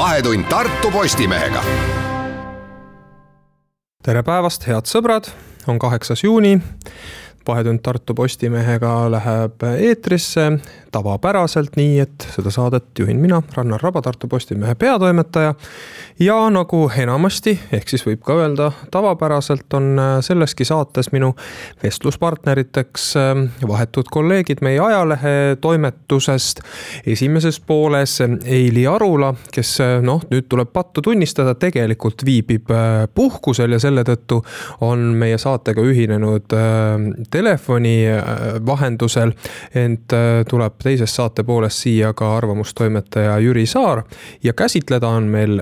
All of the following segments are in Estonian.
vahetund Tartu Postimehega. tere päevast, head sõbrad, on kaheksas juuni. Vahetund Tartu Postimehega läheb eetrisse tavapäraselt nii, et seda saadet juhin mina, Rannar Raba, Tartu Postimehe peatoimetaja. ja nagu enamasti, ehk siis võib ka öelda tavapäraselt, on äh, selleski saates minu vestluspartneriteks äh, vahetud kolleegid meie ajalehe toimetusest. esimeses pooles Eili Arula, kes äh, noh, nüüd tuleb pattu tunnistada, tegelikult viibib puhkusel ja selle tõttu on meie saatega ühinenud telefoni vahendusel, ent tuleb teises saate pooles siia ka arvamustoimetaja Jüri Saar ja käsitleda on meil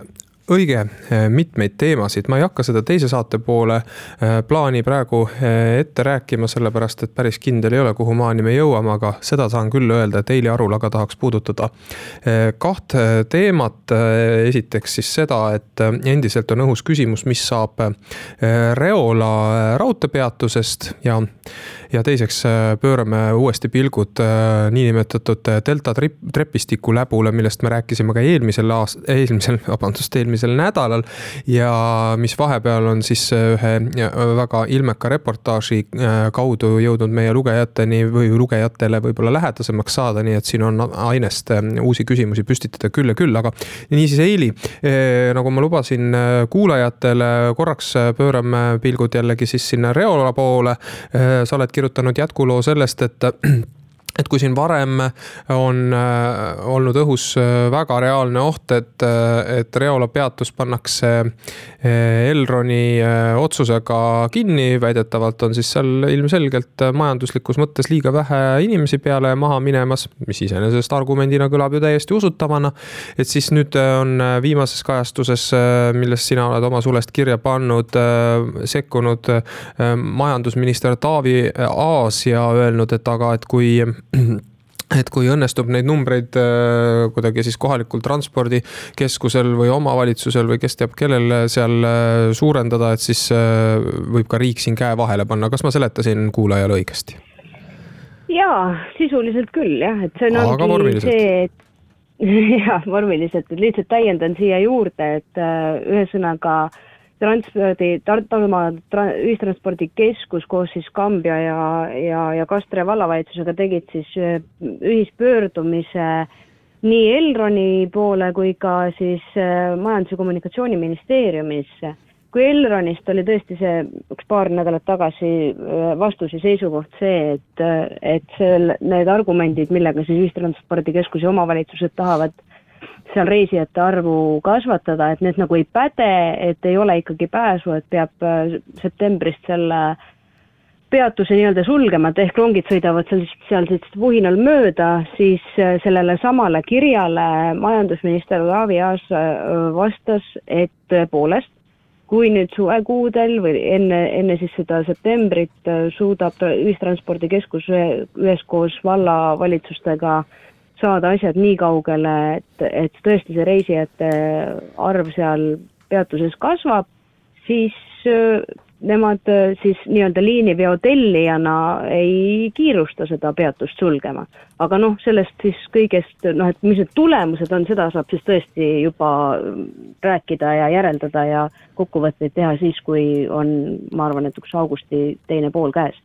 õige eh, mitmeid teemasid, ma ei hakka seda teise saate poole eh, plaani praegu eh, ette rääkima, sellepärast et päris kindel ei ole, kuhu maani me jõuame, aga seda saan küll öelda, et Heili Arulaga tahaks puudutada kahte teemat. esiteks siis seda, et endiselt on õhus küsimus, mis saab Reola raudteepeatusest ja ja teiseks äh, pöörame uuesti pilgud äh, niinimetatud äh, delta trepistiku läbule, millest me rääkisime ka eelmisel aast-, eelmisel, vabandust, eelmisel nädalal. ja mis vahepeal on siis ühe väga ilmeka reportaaži kaudu jõudnud meie lugejateni või lugejatele võib-olla lähedasemaks saada, nii et siin on ainest uusi küsimusi püstitada küll ja küll, aga niisiis, Eili, nagu ma lubasin kuulajatele, korraks pöörame pilgud jällegi siis sinna Reola poole. sa oled kirjutanud jätkuloo sellest, et et kui siin varem on äh, olnud õhus äh, väga reaalne oht, et, äh, et Reola peatus pannakse Elroni otsusega kinni, väidetavalt on siis seal ilmselgelt majanduslikus mõttes liiga vähe inimesi peale maha minemas, mis iseenesest argumendina kõlab ju täiesti usutavana. et siis nüüd on viimases kajastuses, milles sina oled oma sulest kirja pannud, sekkunud majandusminister Taavi Aas ja öelnud, et aga, et kui et kui õnnestub neid numbreid äh, kuidagi siis kohalikul transpordikeskusel või omavalitsusel või kes teab, kellel seal äh, suurendada, et siis äh, võib ka riik siin käe vahele panna. kas ma seletasin kuulajale õigesti? jaa, sisuliselt küll jah, et see on Aga ongi see, et jah, vormiliselt, et lihtsalt täiendan siia juurde, et ühesõnaga äh, transpordi, Tartumaa tra-, ühistranspordikeskus koos siis Kambja ja, ja, ja Kastre vallavalitsusega tegid siis äh, ühispöördumise nii Elroni poole kui ka siis äh, Majandus- ja Kommunikatsiooniministeeriumisse. kui Elronist oli tõesti see üks paar nädalat tagasi äh, vastus ja seisukoht see, et, et see, need argumendid, millega siis ühistranspordikeskus ja omavalitsused tahavad seal reisijate arvu kasvatada, et need nagu ei päde, et ei ole ikkagi pääsu, et peab äh, septembrist selle peatuse nii-öelda sulgema, et ehk rongid sõidavad seal, seal siis vuhinal mööda, siis äh, sellele samale kirjale majandusminister Taavi Aas äh, vastas, et tõepoolest, kui nüüd suvekuudel või enne, enne siis seda septembrit suudab ühistranspordikeskus üheskoos vallavalitsustega äh, saada asjad nii kaugele, et, et tõesti see reisijate arv seal peatuses kasvab, siis äh, nemad äh, siis nii-öelda liiniveo tellijana ei kiirusta seda peatust sulgema. aga noh, sellest siis kõigest noh, et mis need tulemused on, seda saab siis tõesti juba rääkida ja järeldada ja kokkuvõtteid teha siis, kui on, ma arvan, et üks augusti teine pool käes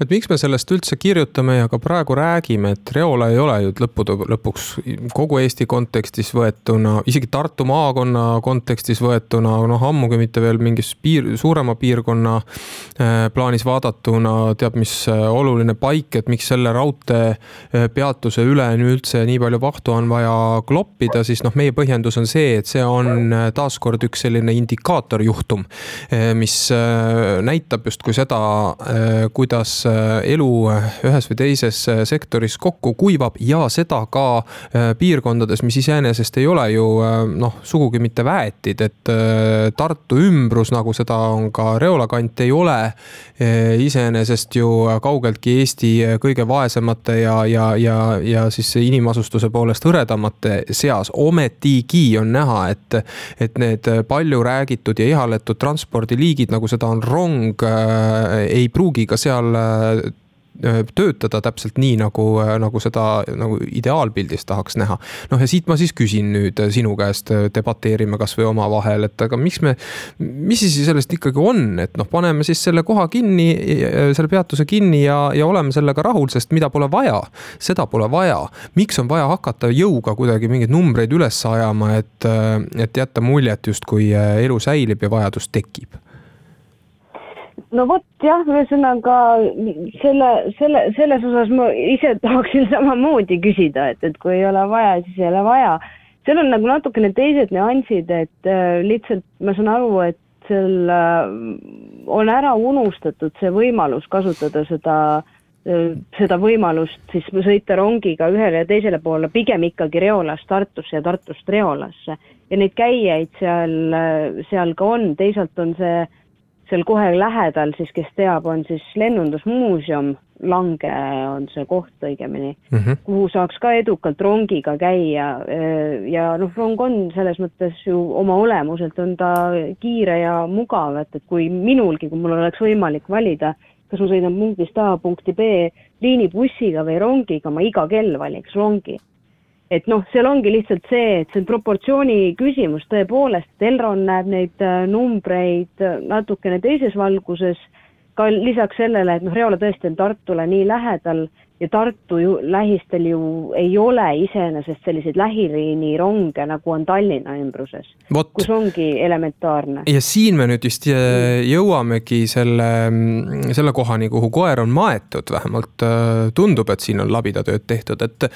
et miks me sellest üldse kirjutame ja ka praegu räägime, et Reola ei ole ju lõppude lõpuks kogu Eesti kontekstis võetuna, isegi Tartu maakonna kontekstis võetuna, noh ammugi mitte veel mingis piir, suurema piirkonna äh, plaanis vaadatuna, teab mis äh, oluline paik, et miks selle raudtee äh, üle üldse nii palju vahtu on vaja kloppida, siis noh, meie põhjendus on see, et see on taaskord üks selline indikaatorjuhtum, mis näitab justkui seda, kuidas elu äh, ühes või teises äh, sektoris kokku kuivab ja seda ka piirkondades, mis iseenesest ei ole ju noh, sugugi mitte väetid, et Tartu ümbrus, nagu seda on ka Reola kant, ei ole iseenesest ju kaugeltki Eesti kõige vaesemate ja, ja, ja, ja siis inimasustuse poolest hõredamate seas. ometigi on näha, et, et need palju räägitud ja ihaletud transpordiliigid, nagu seda on rong, ei pruugi ka seal Äh, töötada täpselt nii, nagu, äh, nagu seda nagu ideaalpildis tahaks näha. noh, ja siit ma siis küsin nüüd sinu käest, äh, debateerime kasvõi omavahel, et aga miks me, mis siis sellest ikkagi on, et noh, paneme siis selle koha kinni, selle peatuse kinni ja, ja oleme sellega rahul, sest mida pole vaja, seda pole vaja. miks on vaja hakata jõuga kuidagi mingeid numbreid üles ajama, et, et jätta muljet, justkui elu säilib ja vajadus tekib no vot jah, ühesõnaga selle, selle, selles osas ma ise tahaksin samamoodi küsida, et, et kui ei ole vaja, siis ei ole vaja. seal on nagu natukene teised nüansid, et äh, lihtsalt ma saan aru, et seal äh, on ära unustatud see võimalus kasutada seda äh, seda võimalust siis sõita rongiga ühele ja teisele poole, pigem ikkagi Reolast Tartusse ja Tartust Reolasse. ja neid käijaid seal, äh, seal ka on, teisalt on see seal kohe lähedal siis, kes teab, on siis lennundusmuuseum, Lange on see koht õigemini mm, -hmm. kuhu saaks ka edukalt rongiga käia. Ja noh, rong on selles mõttes ju oma olemuselt on ta kiire ja mugav, et, et kui minulgi, kui mul oleks võimalik valida, kas ma sõidan punktist A punkti B liinibussiga või rongiga, ma iga kell valiks rongi et noh, seal ongi lihtsalt see, et see on proportsiooni küsimus. Tõepoolest, Elron näeb neid äh, numbreid äh, natukene teises valguses, ka lisaks sellele, et noh, Reola tõesti on Tartule nii lähedal ja Tartu ju lähistel ju ei ole iseenesest selliseid lähiliinironge, nagu on Tallinna ümbruses, kus ongi elementaarne. ja siin me nüüd vist äh, jõuamegi selle, mm, selle kohani, kuhu koer on maetud, vähemalt tundub, et siin on labidatööd tehtud, et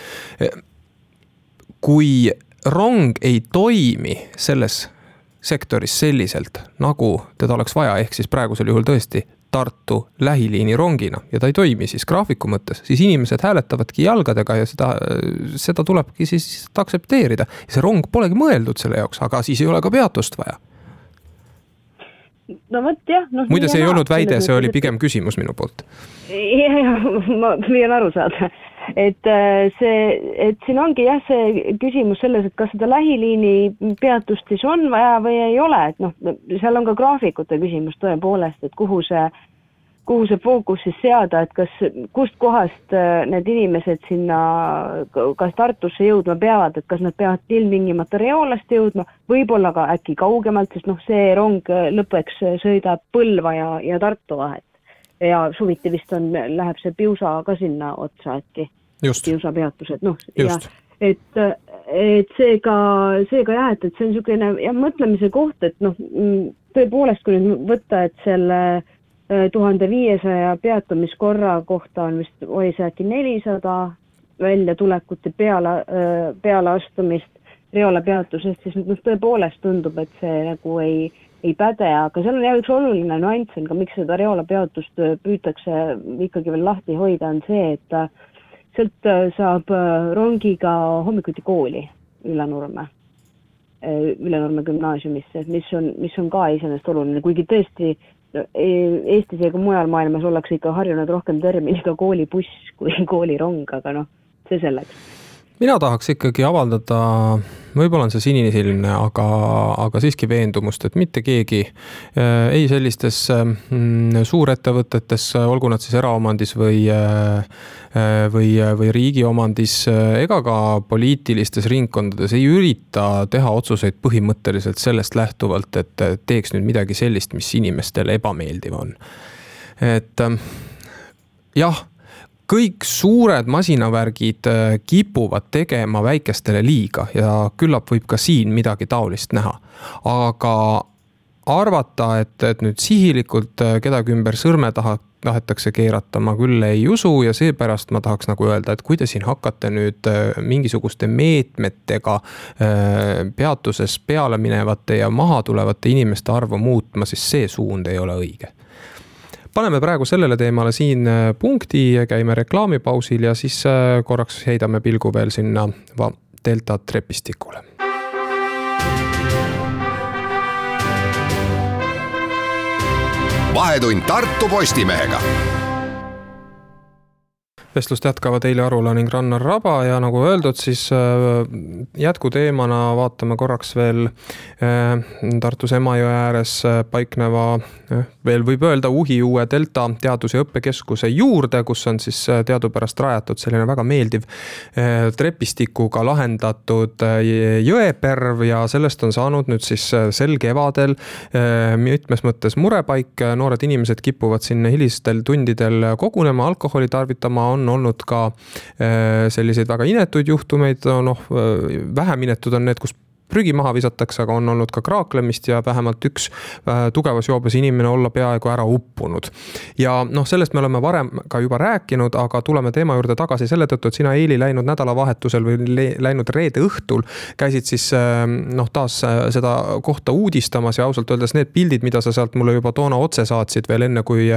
kui rong ei toimi selles sektoris selliselt, nagu teda oleks vaja, ehk siis praegusel juhul tõesti Tartu lähiliini rongina ja ta ei toimi siis graafiku mõttes, siis inimesed hääletavadki jalgadega ja seda, seda tulebki siis aktsepteerida. see rong polegi mõeldud selle jaoks, aga siis ei ole ka peatust vaja. no vot jah no,. muide, see ei olnud väide, see oli pigem küsimus minu poolt. ja, ja ma püüan aru saada et äh, see, et siin ongi jah, see küsimus selles, et kas seda lähiliini peatust siis on vaja või ei ole, et noh, seal on ka graafikute küsimus tõepoolest, et kuhu see, kuhu see fookus siis seada, et kas, kustkohast äh, need inimesed sinna, kas Tartusse jõudma peavad, et kas nad peavad ilmtingimata Reolast jõudma, võib-olla ka äkki kaugemalt, sest noh, see rong lõpuks sõidab Põlva ja, ja Tartu vahet ja suviti vist on, läheb see Piusa ka sinna otsa äkki. Piusa peatused, noh, ja et, et seega, seega jah, et, et see on niisugune jah, mõtlemise koht, et noh, tõepoolest, kui nüüd võtta, et selle äh, tuhande viiesaja peatumiskorra kohta on vist, oli see äkki nelisada väljatulekut ja peale, äh, pealeastumist Reola peatusest, siis noh, tõepoolest tundub, et see nagu ei, ei päde, aga seal on jah üks oluline nüanss on ka, miks seda Reola peatust äh, püütakse ikkagi veel lahti hoida, on see, et äh, sealt äh, saab rongiga hommikuti kooli Ülenurme, Ülenurme gümnaasiumisse, mis on, mis on ka iseenesest oluline, kuigi tõesti e, Eestis ja ka mujal maailmas ollakse ikka harjunud rohkem terminiga koolibuss kui koolirong, aga noh, see selleks mina tahaks ikkagi avaldada, võib-olla on see sinisilmne, aga, aga siiski veendumust, et mitte keegi äh, ei sellistes mm, suurettevõtetes, olgu nad siis eraomandis või, äh, või, või riigi omandis ega ka poliitilistes ringkondades ei ürita teha otsuseid põhimõtteliselt sellest lähtuvalt, et teeks nüüd midagi sellist, mis inimestele ebameeldiv on. et jah kõik suured masinavärgid äh, kipuvad tegema väikestele liiga ja küllap võib ka siin midagi taolist näha. aga arvata, et, et nüüd sihilikult äh, kedagi ümber sõrme taha tahetakse keerata, ma küll ei usu ja seepärast ma tahaks nagu öelda, et kui te siin hakkate nüüd äh, mingisuguste meetmetega peatuses peale minevate ja maha tulevate inimeste arvu muutma, siis see suund ei ole õige paneme praegu sellele teemale siin äh, punkti, käime reklaamipausil ja siis äh, korraks heidame pilgu veel sinna delta trepistikule. vahetund Tartu Postimehega vestlust jätkavad Eili Arula ning Rannar Raba ja nagu öeldud, siis äh, jätkuteemana vaatame korraks veel Tartus Emajõe ääres paikneva veel võib öelda uhi uue Delta teadus- ja õppekeskuse juurde, kus on siis äh, teadupärast rajatud selline väga meeldiv äh, trepistikuga lahendatud äh, jõeperv ja sellest on saanud nüüd siis sel kevadel mitmes mõttes murepaik. noored inimesed kipuvad sinna hilistel tundidel kogunema, alkoholi tarvitama, on olnud ka selliseid väga inetuid juhtumeid, noh vähem inetud on need, kus prügi maha visatakse, aga on olnud ka kraaklemist ja vähemalt üks äh, tugevas joobes inimene olla peaaegu ära uppunud. ja noh, sellest me oleme varem ka juba rääkinud, aga tuleme teema juurde tagasi selle tõttu, et sina, Eili, läinud nädalavahetusel või läinud reede õhtul käisid siis äh, noh, taas äh, seda kohta uudistamas ja ausalt öeldes need pildid, mida sa sealt mulle juba toona otse saatsid veel enne, kui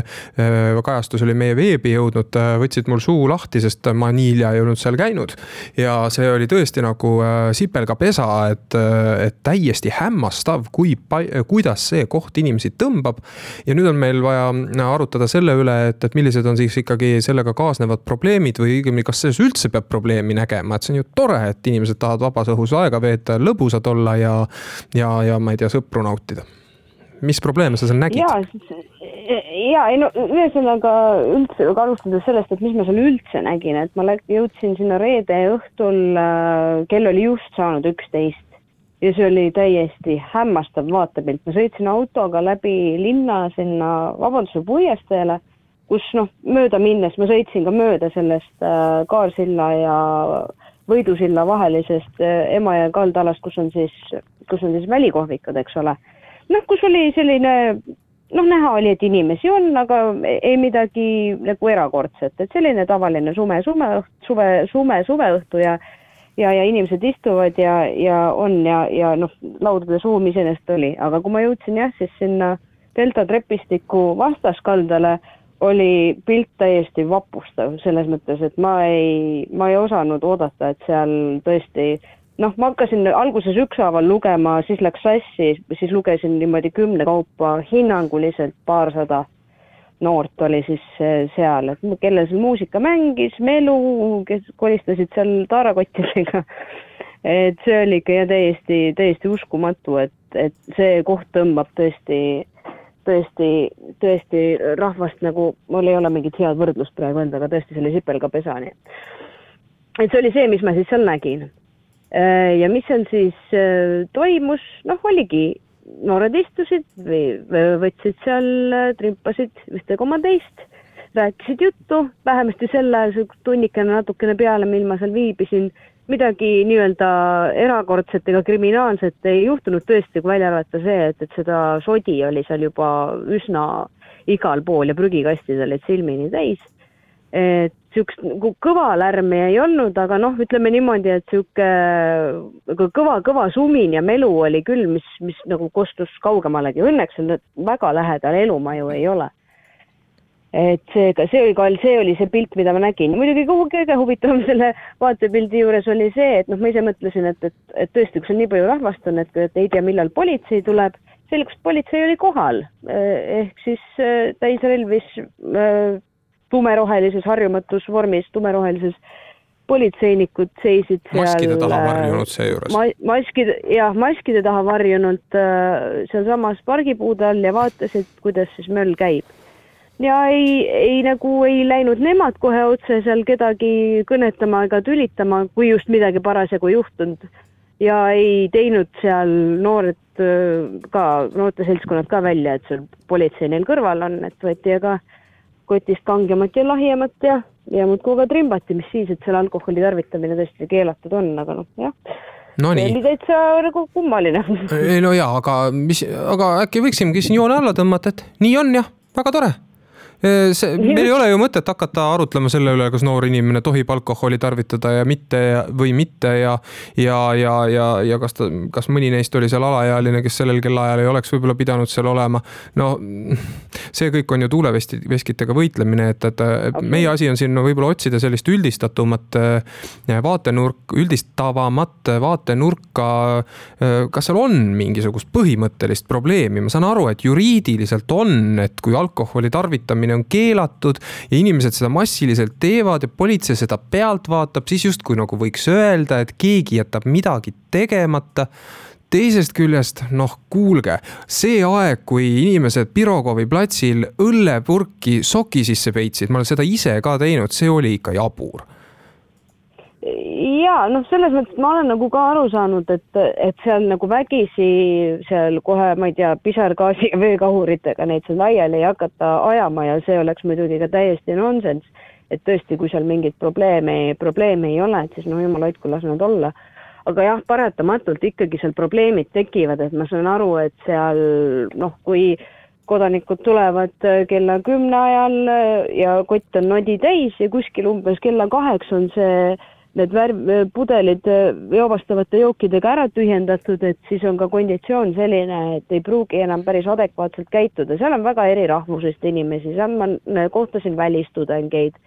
kajastus oli meie veebi jõudnud, võtsid mul suu lahti, sest ma nii hilja ei olnud seal käinud. ja see oli tõesti nagu sipelgapesa, et et täiesti hämmastav, kui, kuidas see koht inimesi tõmbab. ja nüüd on meil vaja arutada selle üle, et, et millised on siis ikkagi sellega kaasnevad probleemid või õigemini, kas selles üldse peab probleemi nägema, et see on ju tore, et inimesed tahavad vabas õhus aega veeta, lõbusad olla ja, ja, ja ma ei tea, sõpru nautida. mis probleeme sa seal nägid? ja ei no ühesõnaga üldse alustades sellest, et mis ma seal üldse nägin, et ma jõudsin sinna reede õhtul, äh, kell oli just saanud üksteist ja see oli täiesti hämmastav vaatepilt, ma sõitsin autoga läbi linna sinna Vabaduse puiesteele, kus noh, mööda minnes ma sõitsin ka mööda sellest äh, Kaarsilla ja Võidusilla vahelisest äh, Emajõe kaldalast, kus on siis, kus on siis välikohvikud, eks ole. noh, kus oli selline noh, näha oli, et inimesi on, aga ei midagi nagu erakordset, et selline tavaline sume, sume, suve, sume, suveõhtu ja ja, ja inimesed istuvad ja, ja on ja, ja noh, laudade suum iseenesest oli, aga kui ma jõudsin jah, siis sinna delta trepistiku vastaskaldale oli pilt täiesti vapustav selles mõttes, et ma ei, ma ei osanud oodata, et seal tõesti noh, ma hakkasin alguses ükshaaval lugema, siis läks sassi, siis lugesin niimoodi kümne kaupa hinnanguliselt paarsada noort oli siis eh, seal, et kellel seal muusika mängis, melu, kes kolistasid seal taarakottidega. et see oli ikka täiesti, täiesti uskumatu, et, et see koht tõmbab tõesti, tõesti, tõesti rahvast nagu, mul ei ole mingit head võrdlust praegu endaga, tõesti see oli sipelgapesa, nii et. et see oli see, mis ma siis seal nägin. Eh, ja mis seal siis eh, toimus, noh, oligi noored istusid või võtsid seal, trimpasid ühte koma teist, rääkisid juttu, vähemasti sel ajal tunnikene natukene peale, mil ma seal viibisin, midagi nii-öelda erakordset ega kriminaalset ei juhtunud. Tõesti, kui välja arvata see, et, et seda sodi oli seal juba üsna igal pool ja prügikastid olid silmini täis et niisugust nagu kõva lärmi ei olnud, aga noh, ütleme niimoodi, et niisugune nagu kõva, kõva sumin ja melu oli küll, mis, mis nagu kostus kaugemalegi, õnneks on väga lähedal elumaju ei ole. et seega see oli ka, see oli see pilt, mida ma nägin, muidugi kõige huvitavam selle vaatepildi juures oli see, et noh, ma ise mõtlesin, et, et, et tõesti, kui seal nii palju rahvast on, et, et ei tea, millal politsei tuleb, selgus, politsei oli kohal, ehk siis äh, täisrelvis äh, tumerohelises harjumatus vormis, tumerohelises politseinikud seisid seal. maskide taha äh, varjunud seejuures ma,. maskide, jah, maskide taha varjunud äh, sealsamas pargipuude all ja vaatasid, kuidas siis möll käib. ja ei, ei nagu ei läinud nemad kohe otse seal kedagi kõnetama ega tülitama, kui just midagi parasjagu juhtunud. ja ei teinud seal noored äh, ka, noorte seltskonnad ka välja, et seal politsei neil kõrval on, et võeti aga kotist kangemat ja lahjemat ja, ja muudkui ka trimbati, mis siis, et seal alkoholi tarvitamine tõesti keelatud on, aga noh, jah Nonii. see oli täitsa nagu kummaline. ei no jaa, aga mis, aga äkki võiksimegi siin joone alla tõmmata, et nii on jah, väga tore see, meil ei ole ju mõtet hakata arutlema selle üle, kas noor inimene tohib alkoholi tarvitada ja mitte või mitte ja, ja, ja, ja, ja kas ta, kas mõni neist oli seal alaealine, kes sellel kellaajal ei oleks võib-olla pidanud seal olema. no see kõik on ju tuuleveskitega võitlemine, et, et meie asi on siin no, võib-olla otsida sellist üldistatumat äh, vaatenurk, üldistavamat vaatenurka. Äh, kas seal on mingisugust põhimõttelist probleemi, ma saan aru, et juriidiliselt on, et kui alkoholi tarvitamine kasutamine on keelatud ja inimesed seda massiliselt teevad ja politsei seda pealt vaatab, siis justkui nagu võiks öelda, et keegi jätab midagi tegemata. Teisest küljest, noh, kuulge, see aeg, kui inimesed Pirogovi platsil õllepurki soki sisse peitsid, ma olen seda ise ka teinud, see oli ikka jabur ja noh, selles mõttes ma olen nagu ka aru saanud, et, et seal nagu vägisi seal kohe, ma ei tea, pisargaasi ja veekahuritega neid seal laiali ei hakata ajama ja see oleks muidugi ka täiesti nonsenss. et tõesti, kui seal mingeid probleeme, probleeme ei ole, et siis no jumal hoidku, las nad olla. aga jah, paratamatult ikkagi seal probleemid tekivad, et ma saan aru, et seal noh, kui kodanikud tulevad kella kümne ajal ja kott on nodi täis ja kuskil umbes kella kaheks on see need värv, pudelid joovastavate jookidega ära tühjendatud, et siis on ka konditsioon selline, et ei pruugi enam päris adekvaatselt käituda, seal on väga eri rahvusest inimesi, seal ma kohtasin välistudengeid,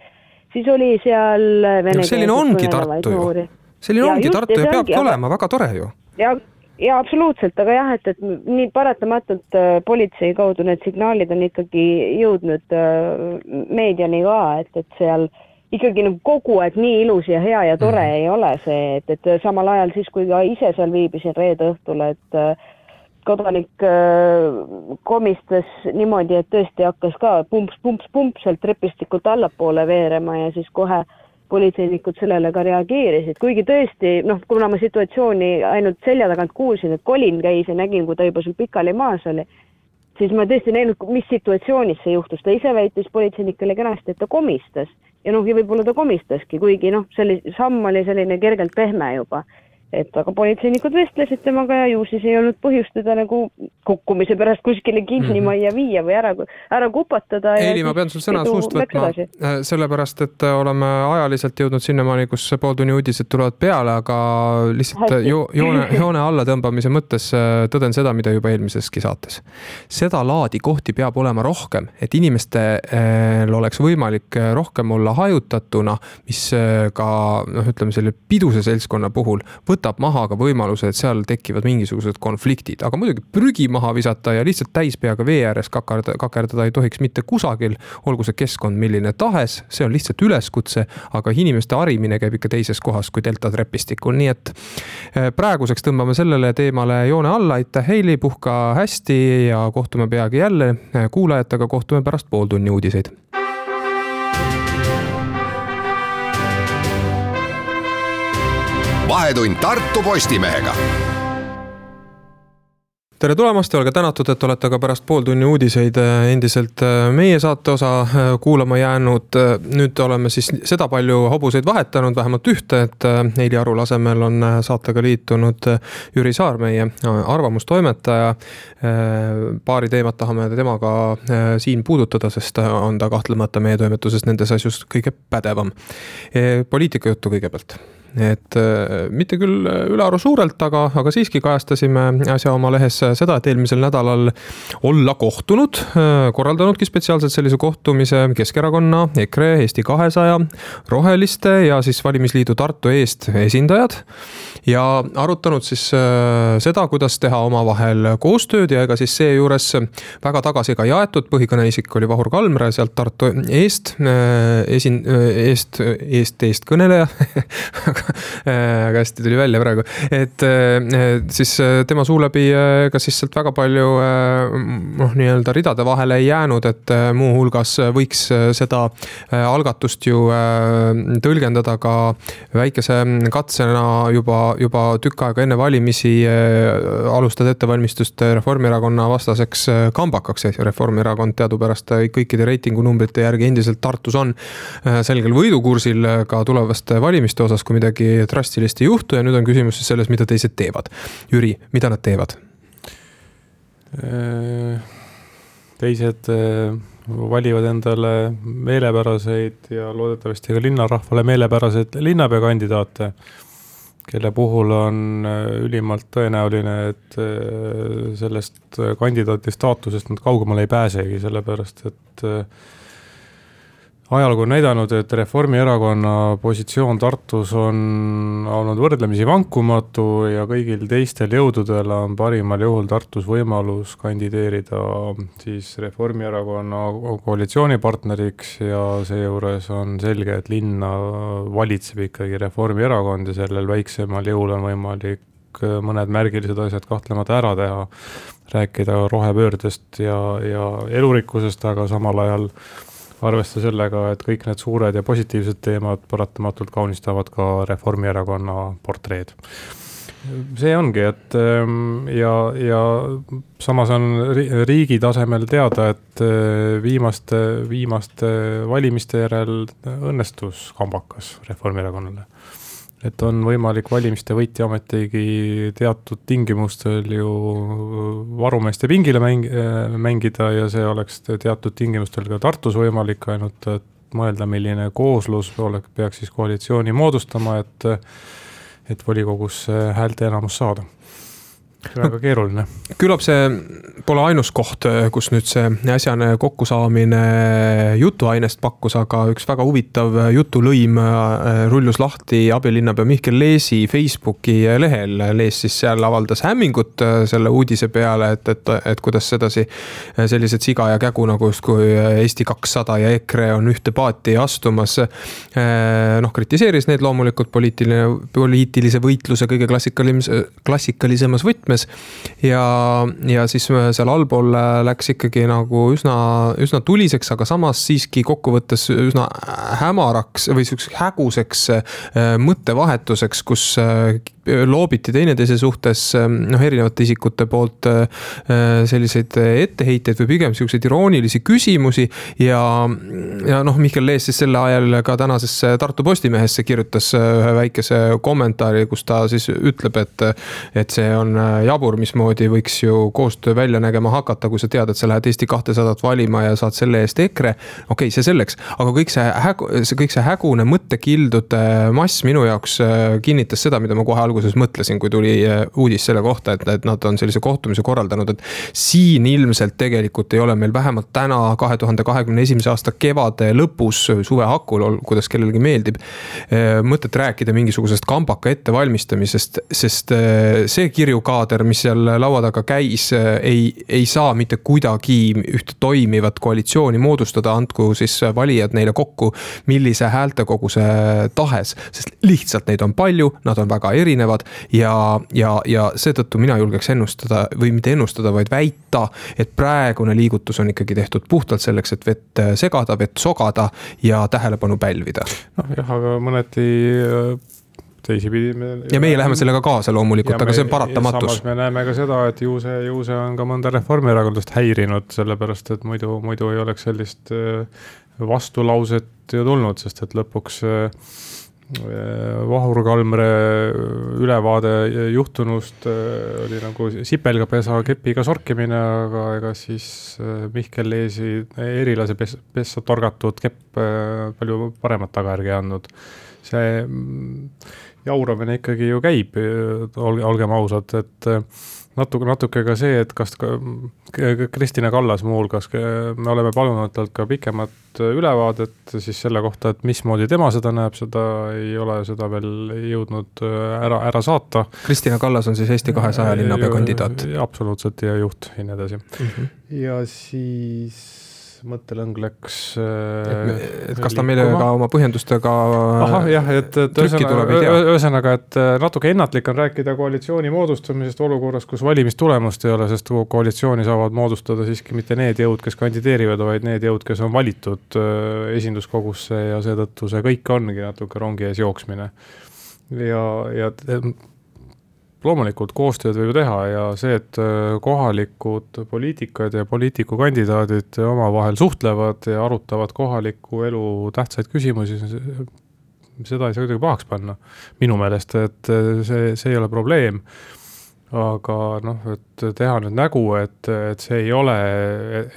siis oli seal vene no, selline ongi Tartu ju, selline ja ongi just, Tartu ja, peabki olema, väga tore ju. ja ja absoluutselt, aga jah, et, et nii paratamatult äh, politsei kaudu need signaalid on ikkagi jõudnud äh, meediani ka, et, et seal äh, ikkagi nagu kogu aeg nii ilus ja hea ja tore mm. ei ole see, et, et samal ajal siis, kui ka ise seal viibisin reede õhtul, et äh, kodanik äh, komistas niimoodi, et tõesti hakkas ka pumps, pumps, pumps sealt trepistikult allapoole veerema ja siis kohe politseinikud sellele ka reageerisid, kuigi tõesti noh, kuna ma situatsiooni ainult selja tagant kuulsin, et Colin käis ja nägin, kui ta juba seal pikali maas oli, siis ma tõesti näinud, mis situatsioonis see juhtus, ta ise väitis politseinikele kenasti, et ta komistas ja noh, ja võib-olla ta komistaski, kuigi noh, selline samm oli selline kergelt pehme juba et aga politseinikud vestlesid temaga ja ju siis ei olnud põhjust teda nagu kukkumise pärast kuskile kinni mhm. majja viia või ära, ära kupatada. Eili, ma pean sul sõna suust võtma, äh, sellepärast et äh, oleme ajaliselt jõudnud sinnamaani, kus pooltunni uudised tulevad peale, aga lihtsalt jo, joone, joone alla tõmbamise mõttes äh, tõden seda, mida juba eelmiseski saates. seda laadi kohti peab olema rohkem, et inimestel oleks võimalik rohkem olla hajutatuna, mis ka noh, ütleme selle piduse seltskonna puhul võtab maha ka võimaluse, et seal tekivad mingisugused konfliktid, aga muidugi prügi maha visata ja lihtsalt täispeaga vee ääres kakerdada, kakerdada ei tohiks mitte kusagil, olgu see keskkond milline tahes, see on lihtsalt üleskutse, aga inimeste harimine käib ikka teises kohas kui delta trepistikul, nii et eh, praeguseks tõmbame sellele teemale joone alla, aitäh Heili, puhka hästi ja kohtume peagi jälle. Kuulajatega, kohtume pärast pooltunni uudiseid vahetund Tartu Postimehega tere tulemast ja olge tänatud, et olete ka pärast pooltunni uudiseid äh, endiselt äh, meie saate osa äh, kuulama jäänud. nüüd oleme siis seda palju hobuseid vahetanud, vähemalt ühte, et Heili Arul asemel on saatega liitunud Jüri Saar, meie arvamustoimetaja. paari teemat tahame temaga siin puudutada, sest on ta kahtlemata meie toimetuses nendes asjus kõige pädevam. poliitikajuttu kõigepealt et äh, mitte küll ülearu suurelt, aga, aga siiski kajastasime äsja oma lehes seda, et eelmisel nädalal olla kohtunud, äh, korraldanudki spetsiaalselt sellise kohtumise Keskerakonna, EKRE, Eesti kahesaja, Roheliste ja siis valimisliidu Tartu eest esindajad. ja arutanud siis äh, seda, kuidas teha omavahel koostööd ja ega siis seejuures väga tagasi ka jaetud, põhikõneisik oli Vahur Kalmre sealt Tartu eest, esin-, eest, eest, eestkõneleja aga hästi tuli välja praegu, et siis tema suu läbi ega siis sealt väga palju noh, nii-öelda ridade vahele ei jäänud, et muuhulgas võiks seda algatust ju tõlgendada ka väikese katsena juba, juba tükk aega enne valimisi alustada ettevalmistust Reformierakonna vastaseks kambakaks, Reformierakond teadupärast kõikide reitingunumbrite järgi endiselt Tartus on selgel võidukursil ka tulevaste valimiste osas, kui midagi drastilist ei juhtu ja nüüd on küsimus siis selles, mida teised teevad. Jüri, mida nad teevad? teised valivad endale meelepäraseid ja loodetavasti ka linnarahvale meelepäraseid linnapeakandidaate, kelle puhul on ülimalt tõenäoline, et sellest kandidaadi staatusest nad kaugemale ei pääsegi, sellepärast et ajalugu on näidanud, et Reformierakonna positsioon Tartus on olnud võrdlemisi vankumatu ja kõigil teistel jõududel on parimal juhul Tartus võimalus kandideerida siis Reformierakonna koalitsioonipartneriks ja seejuures on selge, et linna valitseb ikkagi Reformierakond ja sellel väiksemal jõul on võimalik mõned märgilised asjad kahtlemata ära teha, rääkida rohepöördest ja, ja elurikkusest, aga samal ajal arvesta sellega, et kõik need suured ja positiivsed teemad paratamatult kaunistavad ka Reformierakonna portreed. see ongi, et ähm, ja, ja samas on riigi tasemel teada, et äh, viimaste, viimaste valimiste järel õnnestus kambakas Reformierakonnale et on võimalik valimiste võitja ometigi teatud tingimustel ju varumeeste pingile mäng-, mängida ja see oleks teatud tingimustel ka Tartus võimalik, ainult et mõelda, milline kooslus oleks, peaks siis koalitsiooni moodustama, et et volikogus häälteenamus saada väga keeruline. küllap see pole ainus koht, kus nüüd see äsjane kokkusaamine jutuainest pakkus, aga üks väga huvitav jutulõim äh, rullus lahti abilinnapea Mihkel Leesi Facebooki lehel. Lees siis seal avaldas hämmingut äh, selle uudise peale, et, et, et kuidas sedasi äh, sellised siga ja kägu nagu justkui Eesti kakssada ja EKRE on ühte paati astumas. noh, kritiseeris neid loomulikult poliitiline, poliitilise võitluse kõige klassikalisemas, klassikalisemas võtmes võtmes. ja, ja siis seal allpool läks ikkagi nagu üsna, üsna tuliseks, aga samas siiski kokkuvõttes üsna hämaraks või sihukeseks häguseks äh, mõttevahetuseks, kus äh, loobiti teineteise suhtes noh, erinevate isikute poolt äh, selliseid etteheiteid või pigem siukseid iroonilisi küsimusi. ja, ja noh, Mihkel Lees siis selle ajal ka tänasesse Tartu Postimehesse kirjutas ühe väikese kommentaari, kus ta siis ütleb, et, et see on jabur, mismoodi võiks ju koostöö välja nägema hakata, kui sa tead, et sa lähed Eesti kahtesadat valima ja saad selle eest EKRE. okei okay,, see selleks, aga kõik see hägu, see kõik see hägune mõttekildude mass minu jaoks kinnitas seda, mida ma kohe alguses mõtlesin, kui tuli äh, uudis selle kohta, et, et nad on sellise kohtumise korraldanud, et. siin ilmselt tegelikult ei ole meil vähemalt täna, kahe tuhande kahekümne esimese aasta kevade lõpus, suve hakul, kuidas kellelegi meeldib. Äh, mõtet rääkida mingisugusest kambaka ettevalmistamisest, sest see kirjukaader mis seal laua taga käis, ei, ei saa mitte kuidagi ühte toimivat koalitsiooni moodustada, andku siis valijad neile kokku millise häältekoguse tahes. sest lihtsalt neid on palju, nad on väga erinevad ja, ja, ja seetõttu mina julgeks ennustada või mitte ennustada, vaid väita, et praegune liigutus on ikkagi tehtud puhtalt selleks, et vett segada, vett sogada ja tähelepanu pälvida. noh jah, aga mõneti teisipidi me. ja meie läheme sellega kaasa loomulikult, aga see on paratamatus. me näeme ka seda, et ju see, ju see on ka mõnda reformierakondlast häirinud, sellepärast et muidu, muidu ei oleks sellist äh, vastulauset ju tulnud, sest et lõpuks äh, Vahur Kalmre ülevaade juhtunust äh, oli nagu sipelgapesa kepiga sorkimine, aga ega siis Mihkel Leesi erilase pessa torgatud kepp palju paremat tagajärge ei andnud. see jauramine ikkagi ju käib, olge, olgem ausad, et äh, natuke, natuke ka see, et kas ka Kristina Kallas muuhulgas, me oleme palunud talt ka pikemat ülevaadet siis selle kohta, et mismoodi tema seda näeb, seda ei ole seda veel jõudnud äh, ära, ära saata. Kristina Kallas on siis Eesti kahesaja linnapea kandidaat. absoluutselt ja juht ja nii edasi mm. -hmm. ja siis mõttelõng läks. et kas ta meile ka oma põhjendustega. ahah, jah, et, et ühesõnaga, ühesõnaga, et natuke ennatlik on rääkida koalitsiooni moodustamisest olukorras, kus valimistulemust ei ole, sest koalitsiooni saavad moodustada siiski mitte need jõud, kes kandideerivad, vaid need jõud, kes on valitud esinduskogusse ja seetõttu see kõik ongi natuke rongi ees jooksmine. ja, ja loomulikult koostööd võib teha ja see, et äh, kohalikud poliitikad ja poliitikukandidaadid omavahel suhtlevad ja arutavad kohaliku elu tähtsaid küsimusi, seda ei saa kuidagi pahaks panna. minu meelest, et äh, see, see ei ole probleem. aga noh, et teha nüüd nägu, et, et see ei ole,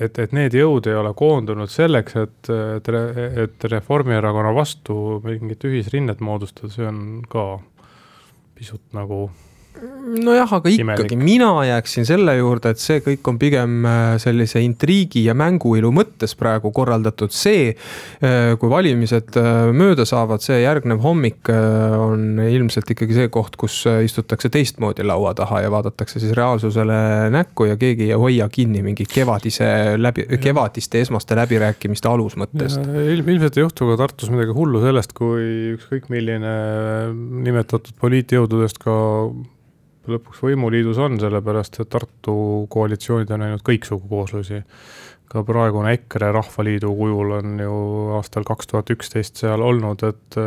et, et need jõud ei ole koondunud selleks, et, et, et Reformierakonna vastu mingit ühisrinnet moodustada, see on ka pisut nagu nojah, aga ikkagi Imelik. mina jääksin selle juurde, et see kõik on pigem äh, sellise intriigi ja mänguilu mõttes praegu korraldatud, see. Äh, kui valimised äh, mööda saavad, see järgnev hommik on ilmselt ikkagi see koht, kus istutakse teistmoodi laua taha ja vaadatakse siis reaalsusele näkku ja keegi ei hoia kinni mingi kevadise läbi, kevadiste esmaste läbirääkimiste alusmõttest. ilm, ilmselt ei juhtu ka Tartus midagi hullu sellest, kui ükskõik milline nimetatud poliitjõududest ka lõpuks võimuliidus on, sellepärast et Tartu koalitsioonid on näinud kõiksugu kooslusi. ka praegune EKRE Rahvaliidu kujul on ju aastal kaks tuhat üksteist seal olnud, et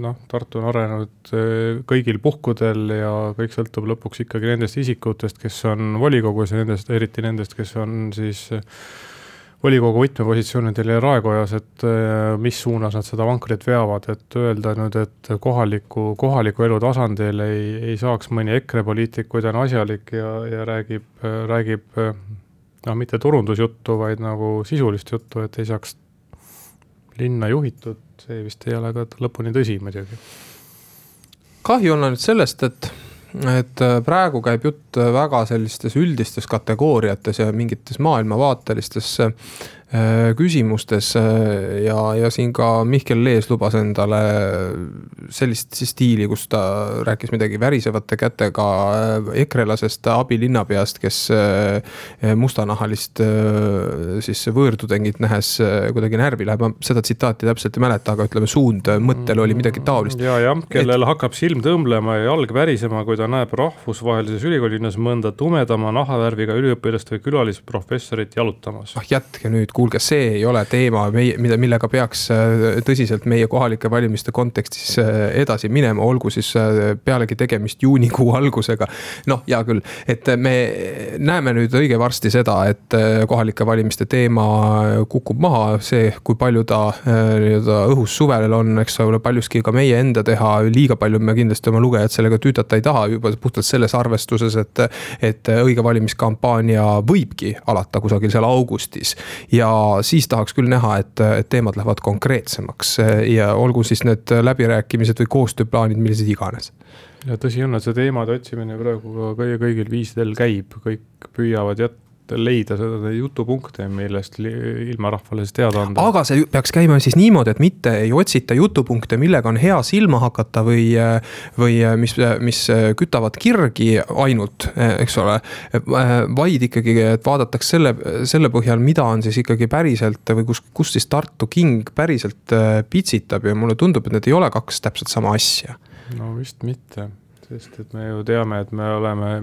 noh, Tartu on arenenud eh, kõigil puhkudel ja kõik sõltub lõpuks ikkagi nendest isikutest, kes on volikogus ja nendest, eriti nendest, kes on siis volikogu võtmepositsioonidel ja raekojas, et äh, mis suunas nad seda vankrit veavad, et öelda nüüd, et kohaliku, kohaliku elu tasandil ei, ei saaks mõni EKRE poliitik, kui ta on asjalik ja, ja räägib, räägib noh, mitte turundusjuttu, vaid nagu sisulist juttu, et ei saaks linna juhitud, see vist ei ole ka lõpuni tõsi muidugi. kahju on ainult sellest, et et äh, praegu käib jutt väga sellistes üldistes kategooriates ja mingites maailmavaatelistes Äh, küsimustes äh, ja, ja siin ka Mihkel Lees lubas endale sellist stiili, kus ta rääkis midagi värisevate kätega äh, ekrelasest abilinnapeast, kes mustanahalist siis võõrtudengit nähes kuidagi närvi läheb. ma seda tsitaati täpselt ei mäleta, aga ütleme, suund mõttel oli midagi taolist. ja, jah, kellel et... hakkab silm tõmblema ja jalg värisema, kui ta näeb rahvusvahelises ülikoolilinnas mõnda tumedama nahavärviga üliõpilast või külalisprofessorit jalutamas. ah jätke nüüd kuulge, see ei ole teema, mida, millega peaks äh, tõsiselt meie kohalike valimiste kontekstis äh, edasi minema, olgu siis äh, pealegi tegemist juunikuu algusega. noh, hea küll, et me näeme nüüd õige varsti seda, et kohalike valimiste teema kukub maha, see, kui palju ta nii-öelda õhus suvel on, eks ole, paljuski ka meie enda teha, liiga palju me kindlasti oma lugejad sellega tüütata ei taha, juba puhtalt selles arvestuses, et. et õige valimiskampaania võibki alata kusagil seal augustis ja ja siis tahaks küll näha, et, et teemad lähevad konkreetsemaks ja olgu siis need läbirääkimised või koostööplaanid, millised iganes. ja tõsi on, et see teemade otsimine praegu ka kõigil viisidel käib, kõik püüavad jätta leida seda jutupunkte, millest ilma rahvale siis teada anda. aga see peaks käima siis niimoodi, et mitte ei otsita jutupunkte, millega on hea silma hakata või, või mis, mis kütavad kirgi ainult, eks ole. vaid ikkagi, et vaadatakse selle, selle põhjal, mida on siis ikkagi päriselt või kus, kus siis Tartu king päriselt pitsitab ja mulle tundub, et need ei ole kaks täpselt sama asja. no vist mitte, sest et me ju teame, et me oleme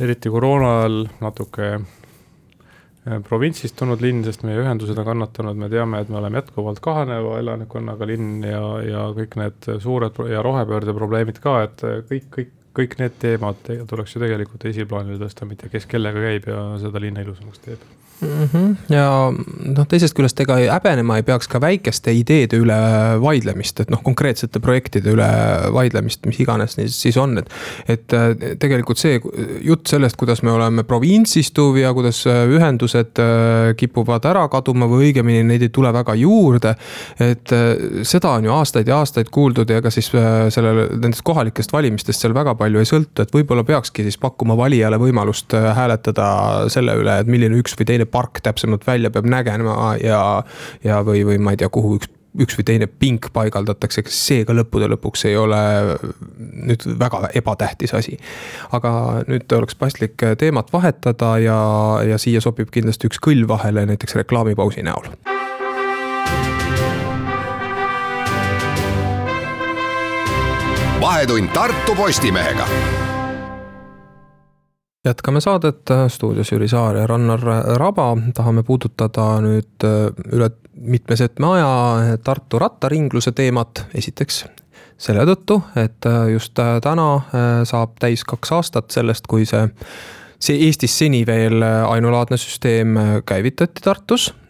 eriti koroona ajal natuke äh, provintsist tulnud linn, sest meie ühendused on kannatanud, me teame, et me oleme jätkuvalt kahaneva elanikkonnaga linn ja, ja kõik need suured ja rohepöörde probleemid ka, et kõik, kõik, kõik need teemad tuleks ju tegelikult esiplaanile tõsta, mitte kes kellega käib ja seda linna ilusamaks teeb mm. -hmm. ja noh, teisest küljest ega häbenema ei peaks ka väikeste ideede üle vaidlemist, et noh, konkreetsete projektide üle vaidlemist, mis iganes siis on, et. et äh, tegelikult see jutt sellest, kuidas me oleme provintsistuv ja kuidas äh, ühendused äh, kipuvad ära kaduma või õigemini neid ei tule väga juurde. et seda on ju aastaid ja aastaid kuuldud ja ega siis sellele, nendest kohalikest valimistest seal väga palju ei sõltu, et võib-olla peakski siis pakkuma valijale võimalust hääletada selle üle, et milline üks või teine park täpsemalt välja peab nägema ja, ja, või, või ma ei tea, kuhu üks üks või teine pink paigaldatakse, eks see ka lõppude lõpuks ei ole nüüd väga ebatähtis asi. aga nüüd oleks paslik teemat vahetada ja, ja siia sobib kindlasti üks kõll vahele näiteks reklaamipausi näol vahetund Tartu Postimehega jätkame saadet, stuudios Jüri Saar ja Rannar Raba, tahame puudutada nüüd äh, üle mitme setme aja Tartu rattaringluse teemat, esiteks selle tõttu, et äh, just äh, täna saab täis kaks aastat sellest, kui see, see Eestis seni veel ainulaadne süsteem käivitati Tartus. Äh,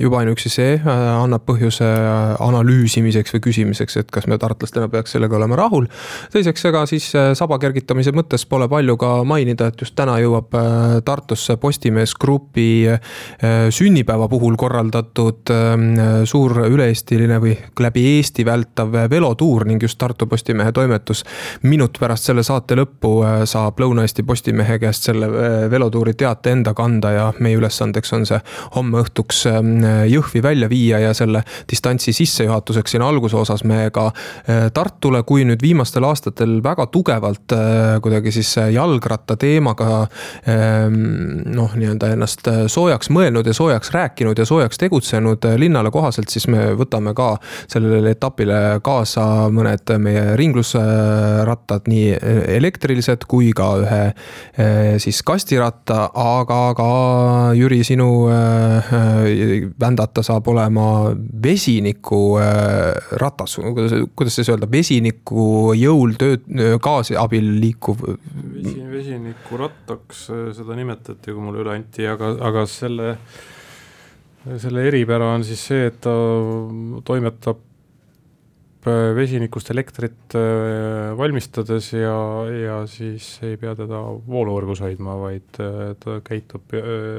juba ainuüksi see äh, annab põhjuse äh, analüüsimiseks või küsimiseks, et kas me tartlastena peaks sellega olema rahul. teiseks, ega siis saba kergitamise mõttes pole palju ka mainida, et just täna jõuab Tartusse Postimees Grupi sünnipäeva puhul korraldatud suur üle-eestiline või läbi Eesti vältav velotuur ning just Tartu Postimehe toimetus minut pärast selle saate lõppu saab Lõuna-Eesti Postimehe käest selle velotuuri teate enda kanda ja meie ülesandeks on see homme õhtuks õnnestuks ähm, Jõhvi välja viia ja selle distantsi sissejuhatuseks siin alguse osas me ka äh, Tartule, kui nüüd viimastel aastatel väga tugevalt äh, kuidagi siis jalgratta teemaga ähm, noh, nii-öelda ennast äh, soojaks mõelnud ja soojaks rääkinud ja soojaks tegutsenud linnale kohaselt, siis me võtame ka sellele etapile kaasa mõned meie ringlusrattad, nii elektrilised kui ka ühe siis kastiratta, aga ka Jüri, sinu vändata saab olema vesiniku äh, kuidas, kuidas siis öelda, vesiniku jõul tööd, gaasi abil liikuv. vesinikurattaks seda nimetati, kui mulle üle anti, aga, aga selle, selle eripära on siis see, et ta toimetab Äh, vesinikust elektrit äh, valmistades ja, ja siis ei pea teda vooluvõrgus hoidma, vaid äh, ta käitub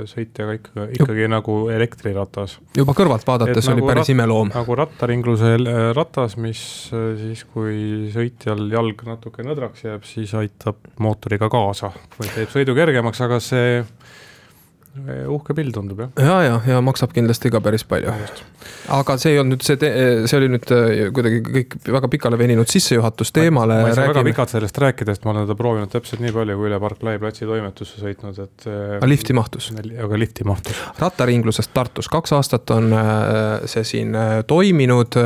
sõitjaga ikka, ikkagi Juh. nagu elektriratas. juba kõrvalt vaadates oli nagu päris imeloom. nagu rattaringluse ratas, mis siis, kui sõitjal jalg natuke nõdraks jääb, siis aitab mootoriga kaasa või teeb sõidu kergemaks, aga see uhke pill tundub jah. ja, ja, ja maksab kindlasti ka päris palju. aga see ei olnud nüüd see, see oli nüüd äh, kuidagi kõik väga pikale veninud sissejuhatus teemale. ma ei saa väga pikalt sellest rääkida, sest ma olen teda proovinud täpselt nii palju, kui üle Parklai platsi toimetusse sõitnud, et. Äh, aga lifti mahtus? aga lifti mahtus. rattaringlusest Tartus, kaks aastat on see siin toiminud.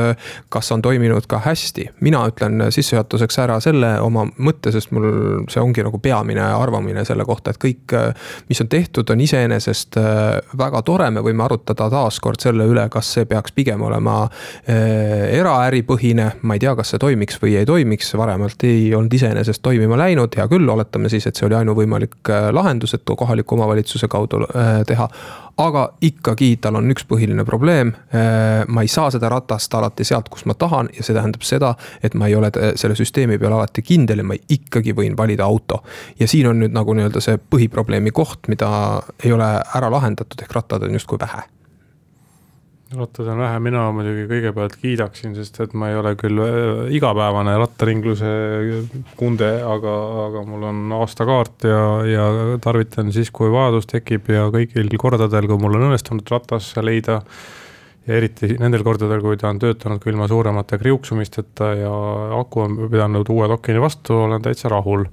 kas on toiminud ka hästi? mina ütlen sissejuhatuseks ära selle oma mõtte, sest mul see ongi nagu peamine arvamine selle kohta, et kõik, mis on tehtud, on iseenesest iseenesest äh, väga tore, me võime arutada taaskord selle üle, kas see peaks pigem olema äh, eraäripõhine, ma ei tea, kas see toimiks või ei toimiks, varemalt ei olnud iseenesest toimima läinud, hea küll, oletame siis, et see oli ainuvõimalik äh, lahendus, et kohaliku omavalitsuse kaudu teha aga ikkagi tal on üks põhiline probleem. Äh, ma ei saa seda ratast alati sealt, kust ma tahan ja see tähendab seda, et ma ei ole selle süsteemi peal alati kindel ja ma ikkagi võin valida auto. ja siin on nüüd nagu nii-öelda see põhiprobleemi koht, mida ei ole ära lahendatud, ehk rattad on justkui vähe rattad on vähe, mina muidugi kõigepealt kiidaksin, sest et ma ei ole küll äh, igapäevane rattaringluse kunde, aga, aga mul on aastakaart ja, ja tarvitan siis, kui vajadus tekib ja kõigil kordadel, kui mul on õnnestunud ratas leida ja eriti nendel kordadel, kui ta on töötanud ka ilma suuremate kriuksumisteta ja aku on pidanud uue dokini vastu, olen täitsa rahul.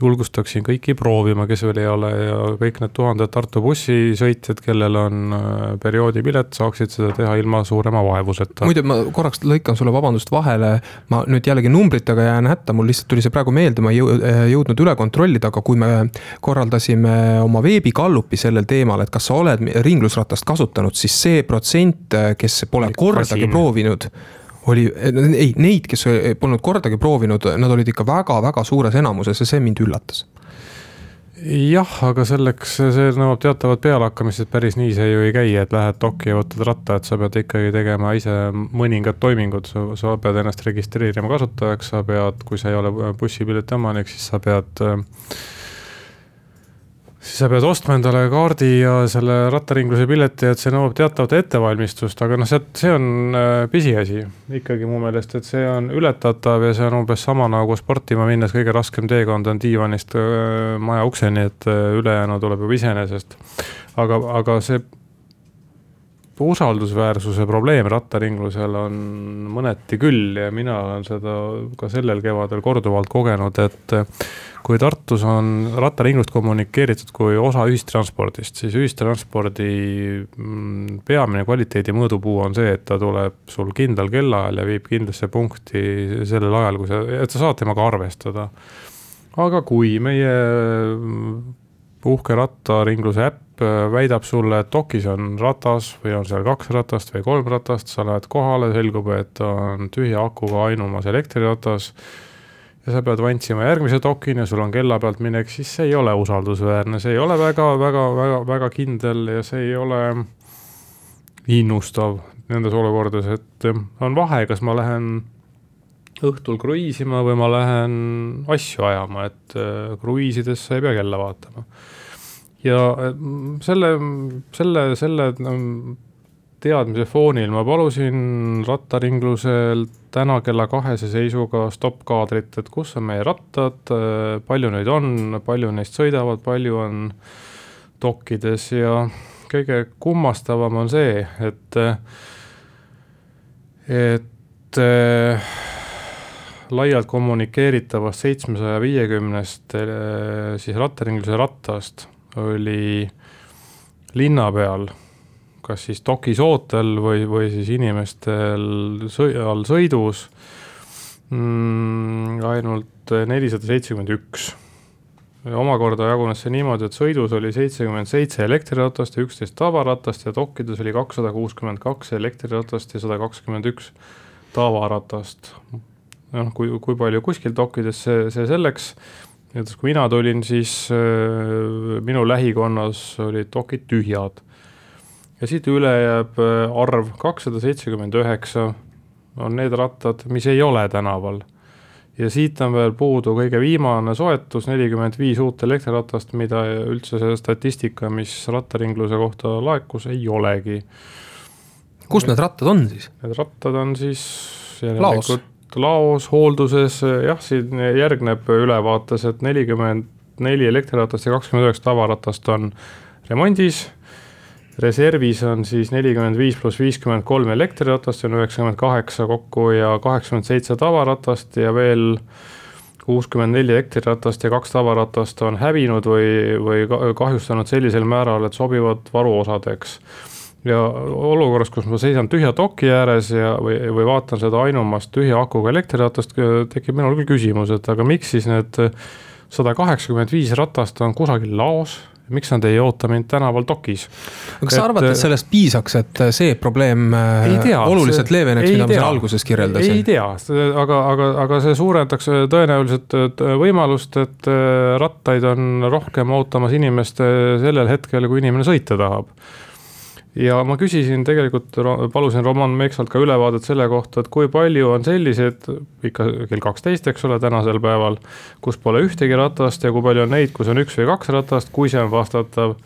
julgustaksin kõiki proovima, kes veel ei ole ja kõik need tuhanded Tartu bussisõitjad, kellel on äh, perioodipilet, saaksid seda teha ilma suurema vaevuseta. muide, ma korraks lõikan sulle vabandust vahele, ma nüüd jällegi numbritega jään hätta, mul lihtsalt tuli see praegu meelde, ma ei jõudnud üle kontrollida, aga kui me korraldasime oma veebikallupi sellel teemal, et kas sa oled ringlusratast kasutanud, siis see protsent kes pole kordagi proovinud oli, ei, neid, kes polnud kordagi proovinud, nad olid ikka väga-väga suures enamuses ja see mind üllatas. Jah, aga selleks, see nõuab teatavat pealehakkamist, et päris nii see ju ei käi, et lähed dokki ja võtad ratta, et sa pead ikkagi tegema ise mõningad toimingud, sa pead ennast registreerima kasutajaks, sa pead, kui sa ei ole bussipileti omanik, siis sa pead äh, siis sa pead ostma endale kaardi ja selle rattaringluse pileti, et see nõuab teatavat ettevalmistust, aga noh, see, see on äh, pisiasi ikkagi mu meelest, et see on ületatav ja see on umbes sama nagu sportima minnes kõige raskem teekond on diivanist äh, maja ukseni, et äh, ülejäänu tuleb juba iseenesest. aga, aga see usaldusväärsuse probleem rattaringlusel on mõneti küll ja mina olen seda ka sellel kevadel korduvalt kogenud, et kui Tartus on rattaringlust kommunikeeritud kui osa ühistranspordist, siis ühistranspordi mm, peamine kvaliteedi mõõdupuu on see, et ta tuleb sul kindlal kellaajal ja viib kindlasse punkti sellel ajal, kui sa, et sa saad temaga arvestada. aga kui meie uhke rattaringluse äpp väidab sulle, et dokis on ratas või on seal kaks ratast või kolm ratast, sa lähed kohale, selgub, et on tühja akuga ainumas elektriratas. Ja sa pead vantsima järgmise dokini ja sul on kella pealt minek, siis see ei ole usaldusväärne, see ei ole väga, väga, väga, väga kindel ja see ei ole innustav nendes olukordades, et on vahe, kas ma lähen õhtul kruiisima või ma lähen asju ajama, et äh, kruiisides sa ei pea kella vaatama. Ja äh, selle, selle, selle teadmise foonil ma palusin rattaringluselt täna kella kahese seisuga stopp-kaadrit, et kus on meie rattad, palju neid on, palju neist sõidavad, palju on dokkides ja kõige kummastavam on see, et, et laialt kommunikeeritavast seitsmesaja viiekümnest siis rattaringluse rattast oli linna peal kas siis dokis ootel või, või siis inimestel sõi, all sõidus mm, ainult nelisada seitsekümmend üks. omakorda jagunes see niimoodi, et sõidus oli seitsekümmend seitse elektriratast ja üksteist tavaratast ja dokkides oli kakssada kuuskümmend kaks elektriratast ja sada kakskümmend üks tavaratast. noh, kui, kui palju kuskil dokkides, see, see selleks näiteks kui mina tulin, siis äh, minu lähikonnas olid dokid tühjad ja siit üle jääb äh, arv kakssada seitsekümmend üheksa, on need rattad, mis ei ole tänaval. ja siit on veel puudu kõige viimane soetus, nelikümmend viis uut elektriratast, mida üldse see statistika, mis rattaringluse kohta laekus, ei olegi. kus need rattad on siis? Need rattad on siis laos, laos, hoolduses, jah, siin järgneb ülevaates, et nelikümmend neli elektriratast ja kakskümmend üheksa tavaratast on remondis reservis on siis nelikümmend viis pluss viiskümmend kolm elektriratast, see on üheksakümmend kaheksa kokku ja kaheksakümmend seitse tavaratast ja veel kuuskümmend neli elektriratast ja kaks tavaratast on hävinud või, või kahjustanud sellisel määral, et sobivad varuosadeks. Ja olukorras, kus ma seisan tühja doki ääres ja, või, või vaatan seda ainumast tühja akuga elektriratast, tekib minul küll küsimus, et aga miks siis need sada kaheksakümmend viis ratast on kusagil laos miks nad ei oota mind tänaval dokis? kas sa arvad, et äh, sellest piisaks, et äh, see probleem äh, tea, oluliselt see, leeveneks, mida ma siin alguses kirjeldasin? ei tea, aga, aga, aga see suurendaks tõenäoliselt võimalust, et rattaid on rohkem ootamas inimest sellel hetkel, kui inimene sõita tahab ja ma küsisin tegelikult, palusin Roman Meksalt ka ülevaadet selle kohta, et kui palju on selliseid, ikka kell kaksteist, eks ole, tänasel päeval, kus pole ühtegi ratast ja kui palju on neid, kus on üks või kaks ratast, kui see on vastatav.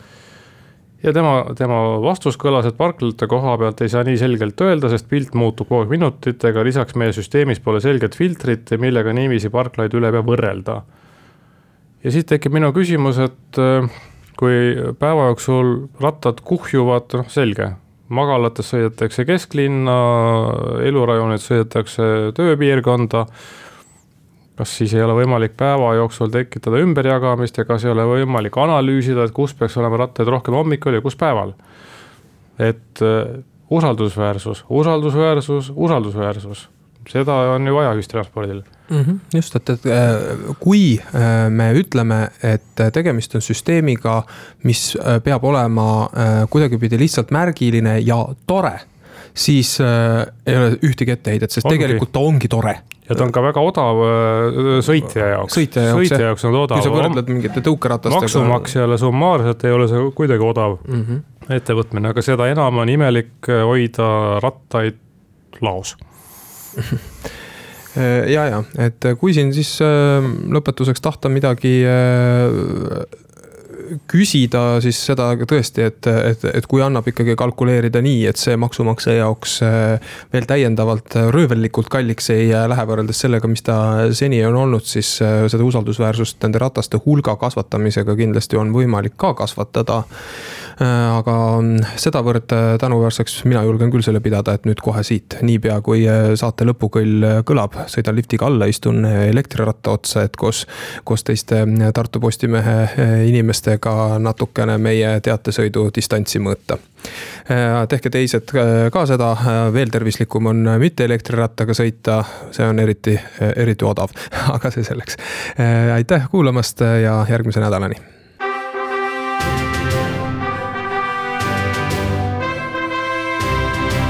ja tema, tema vastus kõlas, et parklate koha pealt ei saa nii selgelt öelda, sest pilt muutub kogu aeg minutitega, lisaks meie süsteemis pole selget filtrit, millega niiviisi parklaid üle pea võrrelda. ja siit tekib minu küsimus, et kui päeva jooksul rattad kuhjuvad, noh selge, magalates sõidetakse kesklinna, elurajoonid sõidetakse tööpiirkonda. kas siis ei ole võimalik päeva jooksul tekitada ümberjagamist ja kas ei ole võimalik analüüsida, et kus peaks olema rattaid rohkem hommikul ja kus päeval? et uh, usaldusväärsus, usaldusväärsus, usaldusväärsus, seda on ju vaja ühistranspordil mm. -hmm, just, et, et äh, kui äh, me ütleme, et tegemist on süsteemiga, mis äh, peab olema kuidagipidi lihtsalt märgiline ja tore siis äh, ei ole ühtegi etteheidet, sest ongi. tegelikult ta ongi tore. ja ta on ka väga odav sõitja jaoks. sõitja jaoks, sõitja jaoks on ta odav. kui sa võrdled mingite tõukeratastega. maksumaksjale summaarselt ei ole see kuidagi odav mm -hmm. ettevõtmine, aga seda enam on imelik hoida rattaid laos Äh, ja, ja, et kui siin siis äh, lõpetuseks tahta midagi äh, küsida siis seda tõesti, et, et, et kui annab ikkagi kalkuleerida nii, et see maksumaksja jaoks veel täiendavalt röövellikult kalliks ei lähe võrreldes sellega, mis ta seni on olnud, siis seda usaldusväärsust nende rataste hulga kasvatamisega kindlasti on võimalik ka kasvatada aga sedavõrd tänuväärseks mina julgen küll selle pidada, et nüüd kohe siit, niipea kui saate lõpukõll kõlab, sõidan liftiga alla, istun elektriratta otsa, et koos, koos teiste Tartu Postimehe inimestega natukene meie teatesõidu distantsi mõõta. Tehke teised ka seda, veel tervislikum on mitte elektrirattaga sõita, see on eriti, eriti odav, aga see selleks. aitäh kuulamast ja järgmise nädalani.